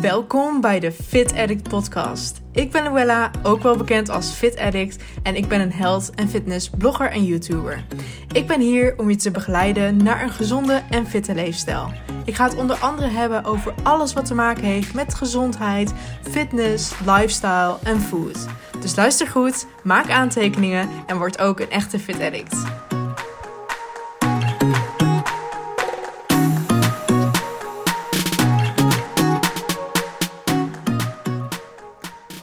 Welkom bij de Fit Addict podcast. Ik ben Luella, ook wel bekend als Fit Addict en ik ben een health en fitness blogger en YouTuber. Ik ben hier om je te begeleiden naar een gezonde en fitte leefstijl. Ik ga het onder andere hebben over alles wat te maken heeft met gezondheid, fitness, lifestyle en food. Dus luister goed, maak aantekeningen en word ook een echte Fit Addict.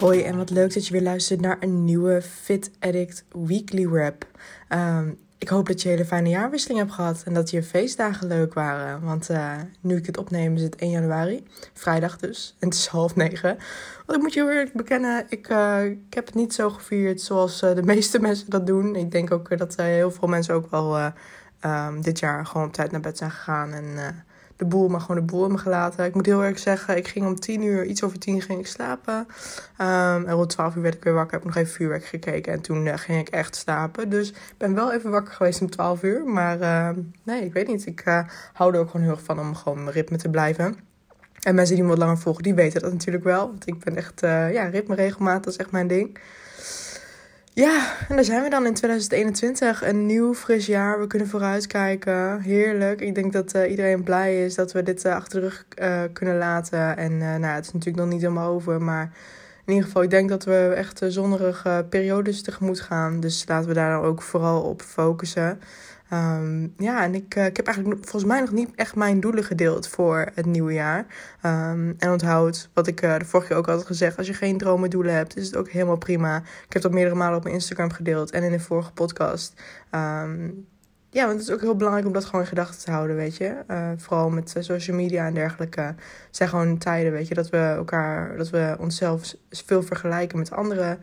Hoi en wat leuk dat je weer luistert naar een nieuwe Fit Addict Weekly Wrap. Um, ik hoop dat je een hele fijne jaarwisseling hebt gehad en dat je feestdagen leuk waren. Want uh, nu ik het opneem is het 1 januari, vrijdag dus, en het is half negen. Want ik moet je eerlijk bekennen, ik, uh, ik heb het niet zo gevierd zoals uh, de meeste mensen dat doen. Ik denk ook dat heel veel mensen ook wel um, dit jaar gewoon op tijd naar bed zijn gegaan en de boel, maar gewoon de boel me gelaten. Ik moet heel erg zeggen, ik ging om tien uur, iets over tien ging ik slapen. Um, en rond twaalf uur werd ik weer wakker, heb nog even vuurwerk gekeken en toen uh, ging ik echt slapen. Dus ik ben wel even wakker geweest om twaalf uur, maar uh, nee, ik weet niet. Ik uh, hou er ook gewoon heel erg van om gewoon mijn ritme te blijven. En mensen die me wat langer volgen, die weten dat natuurlijk wel. Want ik ben echt, ja, ritme regelmatig, dat is echt mijn ding. Ja, en daar zijn we dan in 2021. Een nieuw, fris jaar. We kunnen vooruitkijken. Heerlijk. Ik denk dat uh, iedereen blij is dat we dit uh, achter de rug uh, kunnen laten. En nou, het is natuurlijk nog niet helemaal over. Maar in ieder geval, ik denk dat we echt zonnerige periodes tegemoet gaan. Dus laten we daar dan ook vooral op focussen. Um, ja, en ik, uh, ik heb eigenlijk volgens mij nog niet echt mijn doelen gedeeld voor het nieuwe jaar. Um, en onthoud wat ik uh, de vorige keer ook had gezegd. Als je geen dromen doelen hebt, is het ook helemaal prima. Ik heb dat meerdere malen op mijn Instagram gedeeld en in de vorige podcast. Um, ja, want het is ook heel belangrijk om dat gewoon in gedachten te houden, weet je. Uh, vooral met social media en dergelijke. Het zijn gewoon tijden, weet je, dat we elkaar, dat we onszelf veel vergelijken met anderen.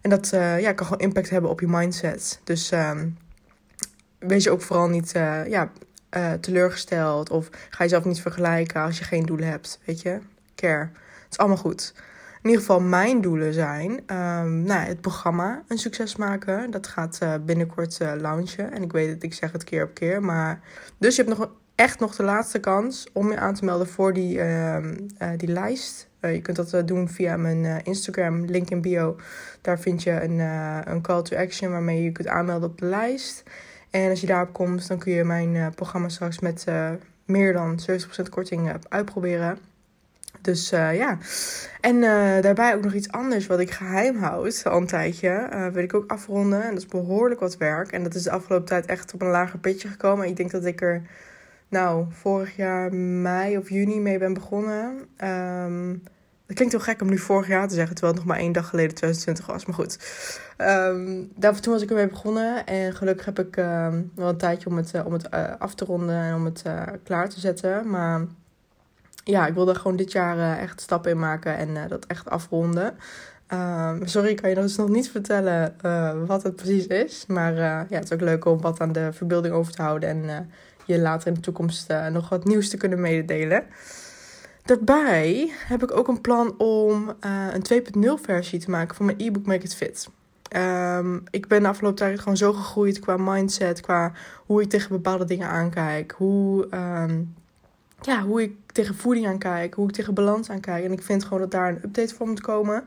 En dat ja, kan gewoon impact hebben op je mindset. Dus wees je ook vooral niet uh, ja, uh, teleurgesteld. Of ga jezelf niet vergelijken als je geen doelen hebt. Weet je? Care. Het is allemaal goed. In ieder geval, mijn doelen zijn um, nou, het programma een succes maken. Dat gaat uh, binnenkort launchen. En ik weet het, ik zeg het keer op keer. Maar... Dus je hebt nog echt nog de laatste kans om je aan te melden voor die, uh, die lijst. Je kunt dat doen via mijn Instagram, link in bio. Daar vind je een, een call to action waarmee je je kunt aanmelden op de lijst. En als je daarop komt, dan kun je mijn uh, programma straks met uh, meer dan 70% korting uh, uitproberen. Dus ja. En daarbij ook nog iets anders wat ik geheim houd al een tijdje. wil ik ook afronden. En dat is behoorlijk wat werk. En dat is de afgelopen tijd echt op een lager pitje gekomen. Ik denk dat ik er, nou, vorig jaar mei of juni mee ben begonnen. Um, het klinkt heel gek om nu vorig jaar te zeggen, terwijl het nog maar één dag geleden 2020 was. Maar goed, um, daarvoor toen was ik ermee begonnen. En gelukkig heb ik um, wel een tijdje om het, uh, om het uh, af te ronden en om het uh, klaar te zetten. Maar ja, ik wilde gewoon dit jaar echt stappen in maken en dat echt afronden. Um, sorry, ik kan je dus nog niet vertellen wat het precies is. Maar ja, het is ook leuk om wat aan de verbeelding over te houden. En je later in de toekomst nog wat nieuws te kunnen mededelen. Daarbij heb ik ook een plan om uh, een 2.0 versie te maken van mijn e-book Make It Fit. Um, ik ben de afgelopen tijd gewoon zo gegroeid qua mindset, qua hoe ik tegen bepaalde dingen aankijk, hoe, um, ja, hoe ik tegen voeding aankijk, hoe ik tegen balans aankijk. En ik vind gewoon dat daar een update voor moet komen.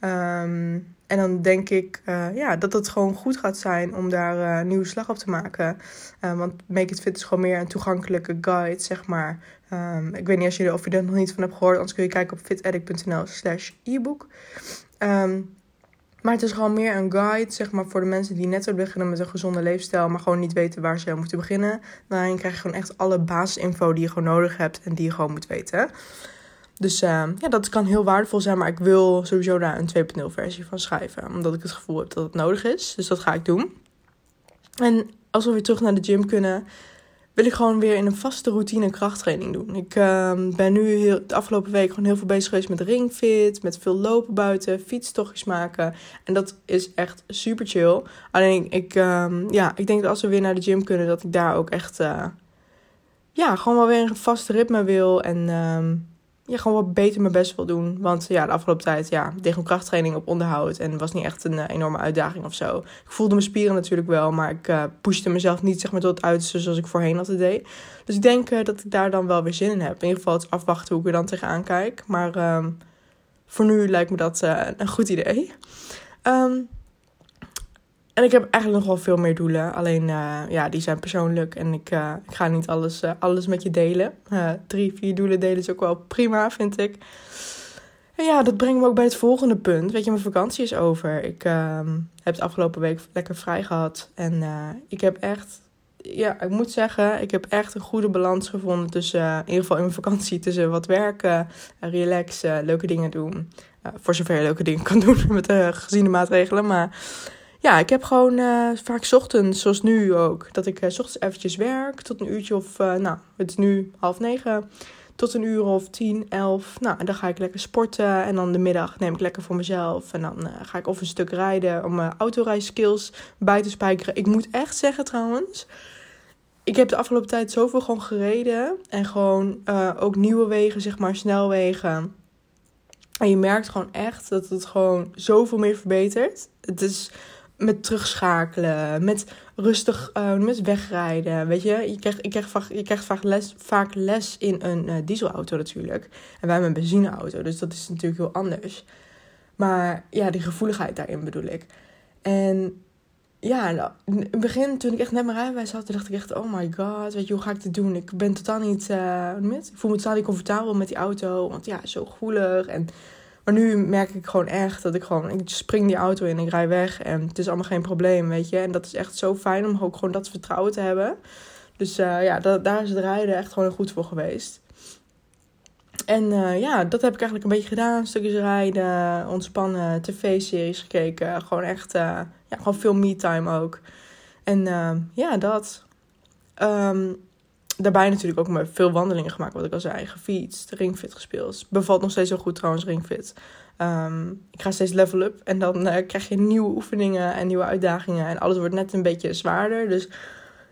Um, en dan denk ik uh, ja, dat het gewoon goed gaat zijn om daar uh, nieuwe slag op te maken. Uh, want Make It Fit is gewoon meer een toegankelijke guide, zeg maar. Um, ik weet niet als je, of je er nog niet van hebt gehoord. Anders kun je kijken op fitaddict.nl slash e-book. Um, maar het is gewoon meer een guide, zeg maar, voor de mensen die net willen beginnen met een gezonde leefstijl, maar gewoon niet weten waar ze moeten beginnen. Daarin krijg je gewoon echt alle basisinfo die je gewoon nodig hebt en die je gewoon moet weten. Dus uh, ja, dat kan heel waardevol zijn, maar ik wil sowieso daar een 2.0 versie van schrijven. Omdat ik het gevoel heb dat het nodig is. Dus dat ga ik doen. En als we weer terug naar de gym kunnen, wil ik gewoon weer in een vaste routine krachttraining doen. Ik uh, ben nu heel, de afgelopen week gewoon heel veel bezig geweest met ringfit, met veel lopen buiten, fietstochtjes maken. En dat is echt super chill. Alleen ik, uh, ja, ik denk dat als we weer naar de gym kunnen, dat ik daar ook echt, uh, ja, gewoon wel weer een vaste ritme wil. En ja, gewoon wat beter mijn best wil doen. Want ja, de afgelopen tijd ja, deed krachttraining op onderhoud. En was niet echt een eh, enorme uitdaging of zo. Ik voelde mijn spieren natuurlijk wel, maar ik uh, pushte mezelf niet zeg maar, tot het uiterste zoals ik voorheen altijd deed. Dus ik denk uh, dat ik daar dan wel weer zin in heb. In ieder geval het afwachten hoe ik er dan tegenaan kijk. Maar uh, voor nu lijkt me dat een goed idee. Um, en ik heb eigenlijk nog wel veel meer doelen. Alleen, uh, ja, die zijn persoonlijk. En ik, uh, ik ga niet alles, uh, alles met je delen. drie, vier doelen delen is ook wel prima, vind ik. En ja, dat brengt me ook bij het volgende punt. Weet je, mijn vakantie is over. Ik ehm, heb het afgelopen week lekker vrij gehad. En ik heb echt... Ja, ik moet zeggen, ik heb echt een goede balans gevonden tussen... in ieder geval in mijn vakantie, tussen wat werken, relaxen, leuke dingen doen. voor zover je leuke dingen kan doen met de geziene maatregelen. Maar ja, ik heb gewoon uh, vaak ochtends, zoals nu ook, dat ik uh, ochtends eventjes werk tot een uurtje of, uh, nou, het is nu half negen, tot een uur of tien, elf. Nou, dan ga ik lekker sporten en dan de middag neem ik lekker voor mezelf. En dan ga ik of een stuk rijden om mijn autorijskills bij te spijkeren. Ik moet echt zeggen trouwens, ik heb de afgelopen tijd zoveel gewoon gereden en gewoon ook nieuwe wegen, zeg maar, snelwegen. En je merkt gewoon echt dat het gewoon zoveel meer verbetert. Het is met terugschakelen, met rustig uh, met wegrijden. Weet je, je krijgt, je krijgt, vaak, je krijgt vaak, les, vaak les in een uh, dieselauto natuurlijk. En wij hebben een benzineauto, dus dat is natuurlijk heel anders. Maar ja, die gevoeligheid daarin bedoel ik. En ja, in het begin, toen ik echt net mijn rijbewijs had, dacht ik echt, oh my god, weet je, hoe ga ik dit doen? Ik ben totaal niet, met, ik voel me totaal niet comfortabel met die auto, want ja, zo gevoelig en maar nu merk ik gewoon echt dat ik gewoon, ik spring die auto in, ik rij weg en het is allemaal geen probleem, weet je. En dat is echt zo fijn om ook gewoon dat vertrouwen te hebben. Dus uh, ja, daar is het rijden echt gewoon goed voor geweest. En uh, ja, dat heb ik eigenlijk een beetje gedaan. Stukjes rijden, ontspannen, tv-series gekeken. Gewoon echt, uh, ja, gewoon veel me-time ook. En ja, dat. Um, daarbij natuurlijk ook veel wandelingen gemaakt, wat ik al zei. Gefietst, ringfit gespeeld. Bevalt nog steeds heel goed trouwens, ringfit. Um, ik ga steeds level up en dan uh, krijg je nieuwe oefeningen en nieuwe uitdagingen. En alles wordt net een beetje zwaarder. Dus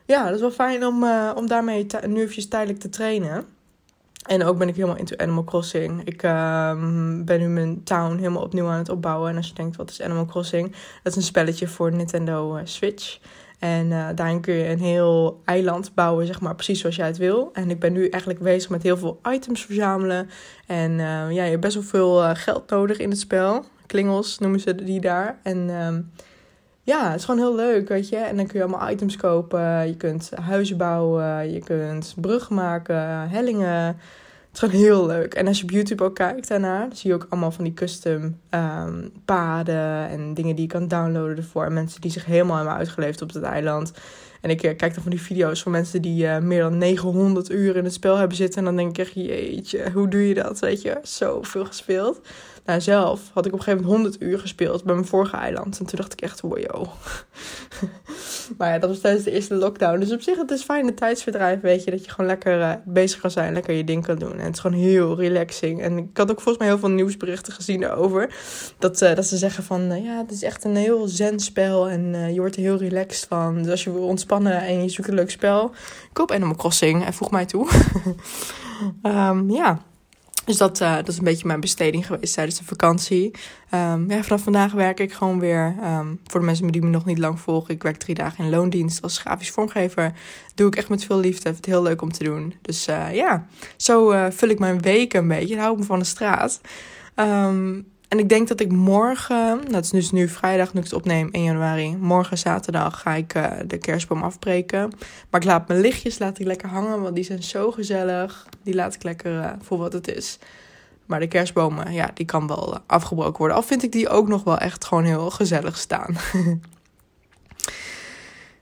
ja, dat is wel fijn om, uh, om daarmee nu eventjes tijdelijk te trainen. En ook ben ik helemaal into Animal Crossing. Ik uh, ben nu mijn town helemaal opnieuw aan het opbouwen. En als je denkt, wat is Animal Crossing? Dat is een spelletje voor Nintendo uh, Switch. En uh, daarin kun je een heel eiland bouwen, zeg maar, precies zoals jij het wil. En ik ben nu eigenlijk bezig met heel veel items verzamelen. En uh, ja, je hebt best wel veel uh, geld nodig in het spel. Klingels noemen ze die daar. En uh, ja, het is gewoon heel leuk, weet je. En dan kun je allemaal items kopen. Je kunt huizen bouwen, je kunt bruggen maken, hellingen. Het is gewoon heel leuk. En als je op YouTube ook kijkt daarnaar, dan zie je ook allemaal van die custom um, paden en dingen die je kan downloaden ervoor. En mensen die zich helemaal hebben uitgeleefd op het eiland. En ik uh, kijk dan van die video's van mensen die uh, meer dan 900 uur in het spel hebben zitten. En dan denk ik echt, jeetje, hoe doe je dat? Weet je, zoveel gespeeld. Nou, zelf had ik op een gegeven moment 100 uur gespeeld bij mijn vorige eiland. En toen dacht ik echt, wow. maar ja, dat was tijdens de eerste lockdown. Dus op zich, het is fijn de tijdsverdrijf, weet je. Dat je gewoon lekker uh, bezig kan zijn, lekker je ding kan doen. En het is gewoon heel relaxing. En ik had ook volgens mij heel veel nieuwsberichten gezien daarover. Dat, uh, dat ze zeggen van, uh, ja, het is echt een heel zen spel. En je wordt er heel relaxed van. Dus als je wil ontspannen en je zoekt een leuk spel, koop Animal Crossing en voeg mij toe. um, ja. Dus dat, uh, dat is een beetje mijn besteding geweest tijdens de vakantie. Um, ja, vanaf vandaag werk ik gewoon weer. Um, voor de mensen die me nog niet lang volgen. Ik werk drie dagen in loondienst als grafisch vormgever. Doe ik echt met veel liefde. Vind het heel leuk om te doen. Dus uh, ja, zo uh, vul ik mijn week een beetje. Dan hou ik me van de straat. Um, en ik denk dat ik morgen, dat is dus nu vrijdag nu ik het opneem, 1 januari. Morgen zaterdag ga ik uh, de kerstboom afbreken. Maar ik laat mijn lichtjes laat ik lekker hangen, want die zijn zo gezellig. Die laat ik lekker uh, voor wat het is. Maar de kerstbomen, ja, die kan wel afgebroken worden. Al vind ik die ook nog wel echt gewoon heel gezellig staan.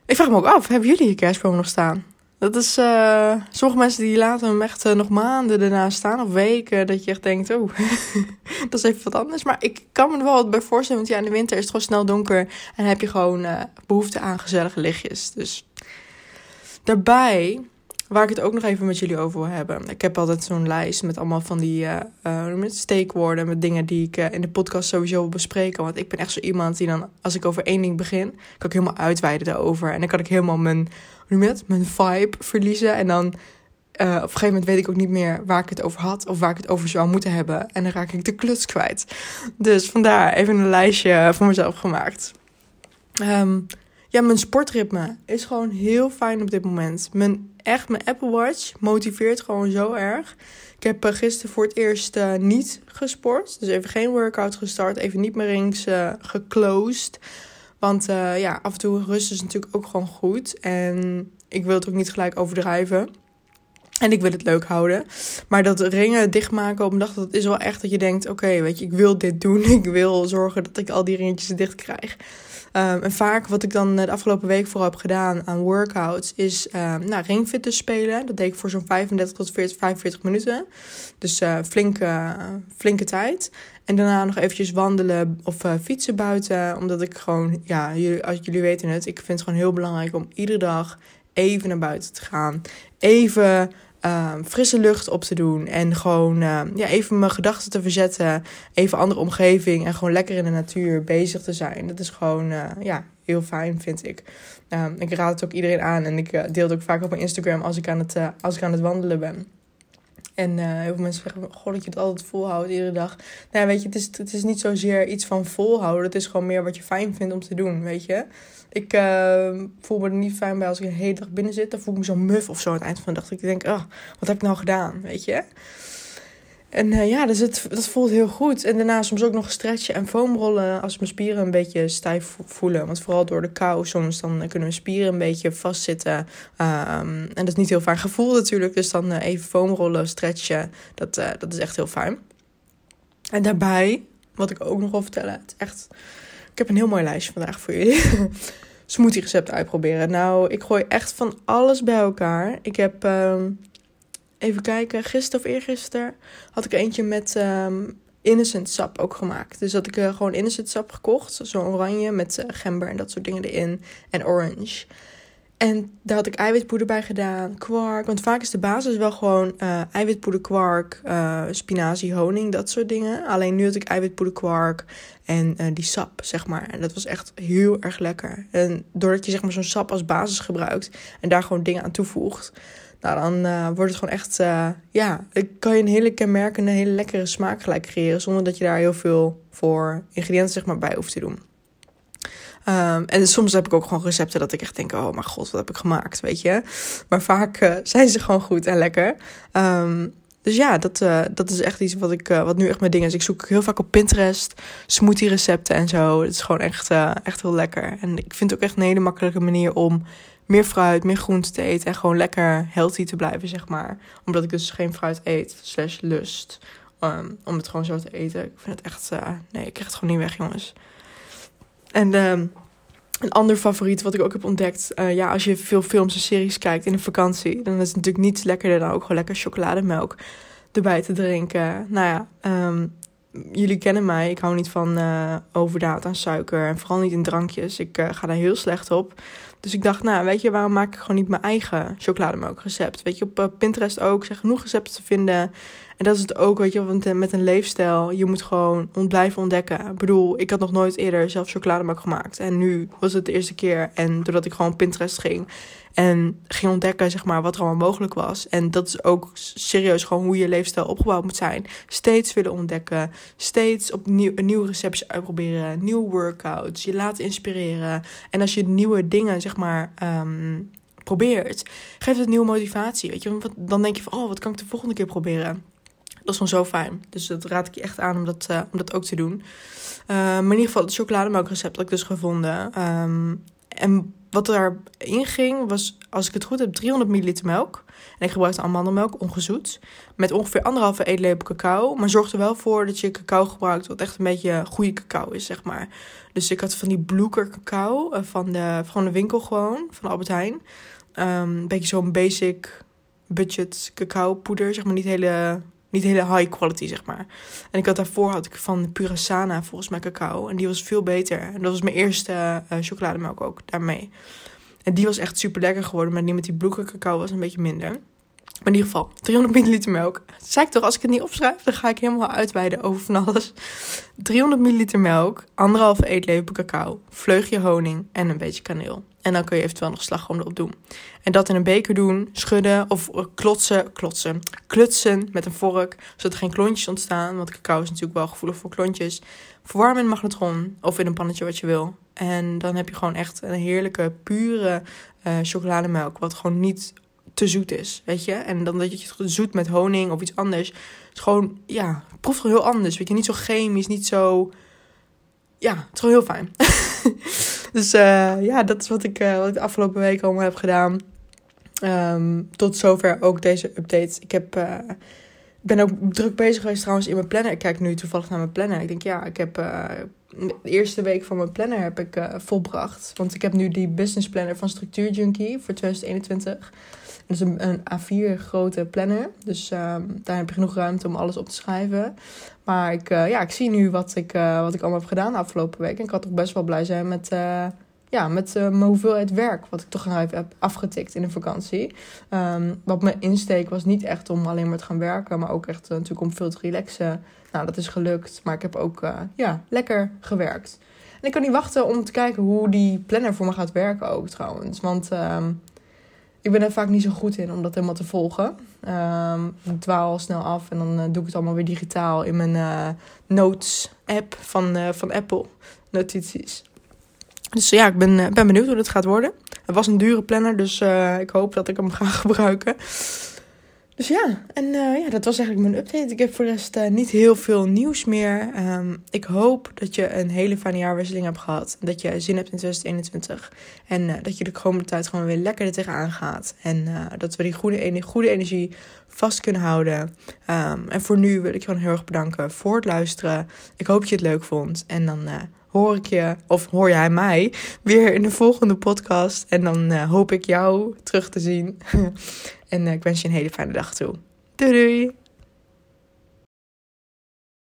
ik vraag me ook af, hebben jullie je kerstboom nog staan? Dat is, uh, sommige mensen die laten hem echt uh, nog maanden ernaast staan of weken. Dat je echt denkt, oh, dat is even wat anders. Maar ik kan me er wel wat bij voorstellen, want ja, in de winter is het gewoon snel donker. En heb je gewoon uh, behoefte aan gezellige lichtjes. Dus daarbij Waar ik het ook nog even met jullie over wil hebben. Ik heb altijd zo'n lijst met allemaal van die met steekwoorden. Met dingen die ik in de podcast sowieso wil bespreken. Want ik ben echt zo iemand die dan, als ik over één ding begin, kan ik helemaal uitweiden daarover. En dan kan ik helemaal mijn, noem? Mijn vibe verliezen. En dan op een gegeven moment weet ik ook niet meer waar ik het over had of waar ik het over zou moeten hebben. En dan raak ik de kluts kwijt. Dus vandaar even een lijstje voor mezelf gemaakt. Ehm, ja, mijn sportritme is gewoon heel fijn op dit moment. Mijn, echt, mijn Apple Watch motiveert gewoon zo erg. Ik heb uh, gisteren voor het eerst uh, niet gesport. Dus even geen workout gestart. Even niet rings uh, geclosed. Want ja, af en toe rust is natuurlijk ook gewoon goed. En ik wil het ook niet gelijk overdrijven. En ik wil het leuk houden. Maar dat ringen dichtmaken op een dag, dat is wel echt dat je denkt... Oké, weet je, ik wil dit doen. Ik wil zorgen dat ik al die ringetjes dicht krijg. Um, en vaak wat ik dan de afgelopen week vooral heb gedaan aan workouts... is um, nou, spelen. Dat deed ik voor zo'n 35 tot 40, 45 minuten. Dus uh, flinke, flinke tijd. En daarna nog eventjes wandelen of fietsen buiten. Omdat ik gewoon, ja, jullie, als jullie weten het... ik vind het gewoon heel belangrijk om iedere dag even naar buiten te gaan. Even uh, frisse lucht op te doen. En gewoon uh, ja, even mijn gedachten te verzetten. Even andere omgeving. En gewoon lekker in de natuur bezig te zijn. Dat is gewoon uh, ja, heel fijn, vind ik. Ehm, ik raad het ook iedereen aan. En ik eh, deel het ook vaak op mijn Instagram als ik aan het, als ik aan het wandelen ben. En heel veel mensen zeggen, goh, dat je het altijd volhoudt iedere dag. Nou, weet je, het is, het is niet zozeer iets van volhouden. Het is gewoon meer wat je fijn vindt om te doen, weet je. Ik uh, voel me er niet fijn bij als ik een hele dag binnen zit. Dan voel ik me zo muf of zo aan het eind van de dag. Ik denk, oh, wat heb ik nou gedaan, weet je? En uh, ja, dus het, dat voelt heel goed. En daarna soms ook nog stretchen en foamrollen als mijn spieren een beetje stijf voelen. Want vooral door de kou soms dan kunnen mijn spieren een beetje vastzitten. Um, en dat is niet heel fijn gevoel natuurlijk. Dus dan uh, even foamrollen, stretchen. Dat, uh, dat is echt heel fijn. En daarbij, wat ik ook nog wil vertellen. Het echt ik heb een heel mooi lijstje vandaag voor jullie. Smoothie recepten uitproberen. Nou, ik gooi echt van alles bij elkaar. Ik heb, um, even kijken, gisteren of eergisteren had ik eentje met um, innocent sap ook gemaakt. Dus dat ik uh, gewoon innocent sap gekocht. Zo'n oranje met uh, gember en dat soort dingen erin. En orange. En daar had ik eiwitpoeder bij gedaan, kwark. Want vaak is de basis wel gewoon uh, eiwitpoeder, kwark, spinazie, honing, dat soort dingen. Alleen nu had ik eiwitpoeder, kwark en die sap, zeg maar. En dat was echt heel erg lekker. En doordat je zeg maar zo'n sap als basis gebruikt en daar gewoon dingen aan toevoegt... Nou, dan wordt het gewoon echt, ja, kan je een hele kenmerkende, hele lekkere smaak gelijk creëren. Zonder dat je daar heel veel voor ingrediënten zeg maar bij hoeft te doen. Um, en soms heb ik ook gewoon recepten dat ik echt denk: oh mijn god, wat heb ik gemaakt, weet je. Maar vaak uh, zijn ze gewoon goed en lekker. Um, dus ja, dat, uh, dat is echt iets wat, ik, uh, wat nu echt mijn ding is. Ik zoek heel vaak op Pinterest, smoothie recepten en zo. Het is gewoon echt, echt heel lekker. En ik vind het ook echt een hele makkelijke manier om meer fruit, meer groente te eten. En gewoon lekker healthy te blijven, zeg maar. Omdat ik dus geen fruit eet, slash lust. Um, om het gewoon zo te eten. Ik vind het echt, nee, ik krijg het gewoon niet weg, jongens. En uh, een ander favoriet wat ik ook heb ontdekt. Uh, ja, als je veel films en series kijkt in een vakantie. Dan is het natuurlijk niets lekkerder dan ook gewoon lekker chocolademelk erbij te drinken. Nou ja, um, jullie kennen mij. Ik hou niet van uh, overdaad aan suiker. En vooral niet in drankjes. Ik uh, ga daar heel slecht op. Dus ik dacht, nou, weet je, waarom maak ik gewoon niet mijn eigen chocolademelkrecept? Weet je, op uh, Pinterest ook zijn genoeg recepten te vinden. En dat is het ook, weet je, want met een leefstijl, je moet gewoon blijven ontdekken. Ik bedoel, ik had nog nooit eerder zelf chocolademelk gemaakt. En nu was het de eerste keer. En doordat ik gewoon Pinterest ging en ging ontdekken, zeg maar, wat er allemaal mogelijk was. En dat is ook serieus gewoon hoe je leefstijl opgebouwd moet zijn. Steeds willen ontdekken. Steeds opnieuw een nieuwe receptje uitproberen. Nieuwe workouts. Je laten inspireren. En als je nieuwe dingen, zeg maar. Um, probeert, geeft het nieuwe motivatie. Weet je, want dan denk je van, oh, wat kan ik de volgende keer proberen? Dat is gewoon zo fijn. Dus dat raad ik je echt aan om dat, uh, om dat ook te doen. Uh, maar in ieder geval, het chocolademelkrecept had ik dus gevonden. Um, en wat erin ging, was, als ik het goed heb, 300 milliliter melk. En ik gebruikte amandelmelk, ongezoet. Met ongeveer anderhalve eetlepel cacao. Maar zorg er wel voor dat je cacao gebruikt wat echt een beetje goede cacao is, zeg maar. Dus ik had van die bloeker cacao eh, van de, van de winkel gewoon, van Albert Heijn. Um, een beetje zo'n basic budget cacao poeder, zeg maar niet hele niet hele high quality, zeg maar. En ik had daarvoor had ik van Purasana volgens mij cacao. En die was veel beter. En dat was mijn eerste uh, chocolademelk ook daarmee. En die was echt super lekker geworden. Maar die met die bloeke cacao was een beetje minder. In ieder geval, 300 milliliter melk. Zeg ik toch, als ik het niet opschrijf, dan ga ik helemaal uitweiden over van alles. 300 milliliter melk, anderhalve eetlepel cacao, vleugje honing en een beetje kaneel. En dan kun je eventueel nog slagroom erop doen. En dat in een beker doen, schudden of klotsen, klotsen, klutsen met een vork, zodat er geen klontjes ontstaan. Want cacao is natuurlijk wel gevoelig voor klontjes. Verwarm in een magnetron of in een pannetje wat je wil. En dan heb je gewoon echt een heerlijke, pure uh, chocolademelk. Wat gewoon niet te zoet is, weet je. En dan dat je het zoet met honing of iets anders. Het is gewoon, ja, het proeft heel anders. Weet je, niet zo chemisch, niet zo... Ja, het is gewoon heel fijn. dus uh, ja, dat is wat ik, uh, wat ik de afgelopen week allemaal heb gedaan. Um, tot zover ook deze update. Ik heb... Uh, ben ook druk bezig geweest trouwens in mijn planner. Ik kijk nu toevallig naar mijn planner. Ik denk, ja, ik heb de eerste week van mijn planner heb ik volbracht. Want ik heb nu die business planner van Structuur Junkie voor 2021. Dat is een, een A4 grote planner. Dus um, daar heb je genoeg ruimte om alles op te schrijven. Maar ik, uh, ja, ik zie nu wat ik, uh, wat ik allemaal heb gedaan de afgelopen week. En ik had toch best wel blij zijn met, uh, ja, met mijn hoeveelheid werk. Wat ik toch heb afgetikt in de vakantie. Um, wat mijn insteek was niet echt om alleen maar te gaan werken. Maar ook echt natuurlijk om veel te relaxen. Nou, dat is gelukt. Maar ik heb ook ja, lekker gewerkt. En ik kan niet wachten om te kijken hoe die planner voor me gaat werken ook trouwens. Want... Um, ik ben er vaak niet zo goed in om dat helemaal te volgen. Um, ik dwaal snel af en dan uh, doe ik het allemaal weer digitaal in mijn uh, Notes-app van, uh, van Apple. Notities. Dus ja, ik ben, ben benieuwd hoe het gaat worden. Het was een dure planner, dus ik hoop dat ik hem ga gebruiken. Dus ja, en uh, ja, dat was eigenlijk mijn update. Ik heb voor de rest uh, niet heel veel nieuws meer. Um, ik hoop dat je een hele fijne jaarwisseling hebt gehad. Dat je zin hebt in 2021. En uh, dat je de komende tijd gewoon weer lekker er tegenaan gaat. En dat we die goede, goede energie vast kunnen houden. Um, en voor nu wil ik je gewoon heel erg bedanken voor het luisteren. Ik hoop dat je het leuk vond. En dan hoor ik je, of hoor jij mij, weer in de volgende podcast. En dan hoop ik jou terug te zien. En eh, ik wens je een hele fijne dag toe. Doei doei!